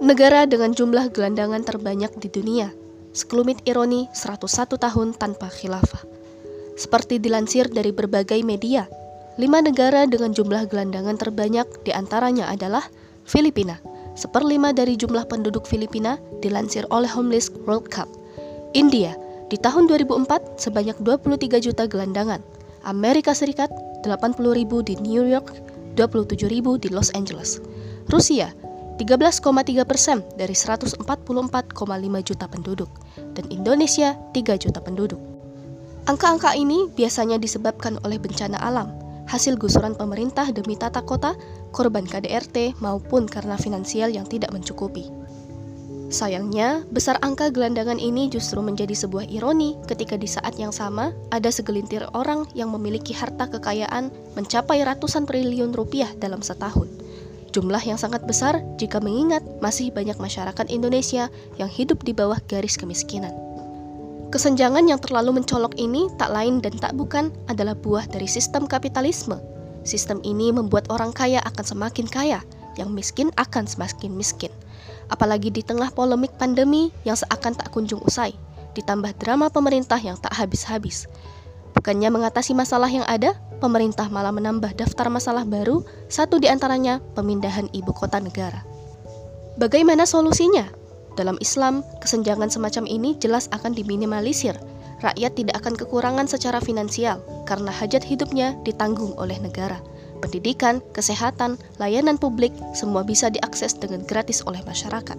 Negara dengan jumlah gelandangan terbanyak di dunia. Sekelumit ironi 101 tahun tanpa khilafah. Seperti dilansir dari berbagai media, lima negara dengan jumlah gelandangan terbanyak di antaranya adalah Filipina, seperlima dari jumlah penduduk Filipina dilansir oleh Homeless World Cup. India, di tahun 2004 sebanyak 23 juta gelandangan. Amerika Serikat, 80 ribu di New York, 27 ribu di Los Angeles. Rusia, 13,3 persen dari 144,5 juta penduduk, dan Indonesia 3 juta penduduk. Angka-angka ini biasanya disebabkan oleh bencana alam, hasil gusuran pemerintah demi tata kota, korban KDRT, maupun karena finansial yang tidak mencukupi. Sayangnya, besar angka gelandangan ini justru menjadi sebuah ironi ketika di saat yang sama ada segelintir orang yang memiliki harta kekayaan mencapai ratusan triliun rupiah dalam setahun. Jumlah yang sangat besar jika mengingat masih banyak masyarakat Indonesia yang hidup di bawah garis kemiskinan. Kesenjangan yang terlalu mencolok ini tak lain dan tak bukan adalah buah dari sistem kapitalisme. Sistem ini membuat orang kaya akan semakin kaya, yang miskin akan semakin miskin apalagi di tengah polemik pandemi yang seakan tak kunjung usai, ditambah drama pemerintah yang tak habis-habis. Bukannya mengatasi masalah yang ada, pemerintah malah menambah daftar masalah baru, satu di antaranya pemindahan ibu kota negara. Bagaimana solusinya? Dalam Islam, kesenjangan semacam ini jelas akan diminimalisir. Rakyat tidak akan kekurangan secara finansial karena hajat hidupnya ditanggung oleh negara pendidikan, kesehatan, layanan publik, semua bisa diakses dengan gratis oleh masyarakat.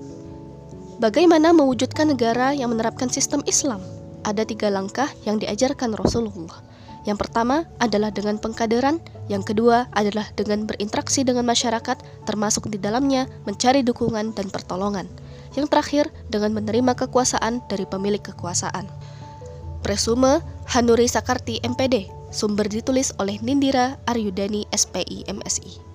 Bagaimana mewujudkan negara yang menerapkan sistem Islam? Ada tiga langkah yang diajarkan Rasulullah. Yang pertama adalah dengan pengkaderan, yang kedua adalah dengan berinteraksi dengan masyarakat, termasuk di dalamnya mencari dukungan dan pertolongan. Yang terakhir, dengan menerima kekuasaan dari pemilik kekuasaan. Presume Hanuri Sakarti MPD Sumber ditulis oleh Nindira Aryudani SPI MSI.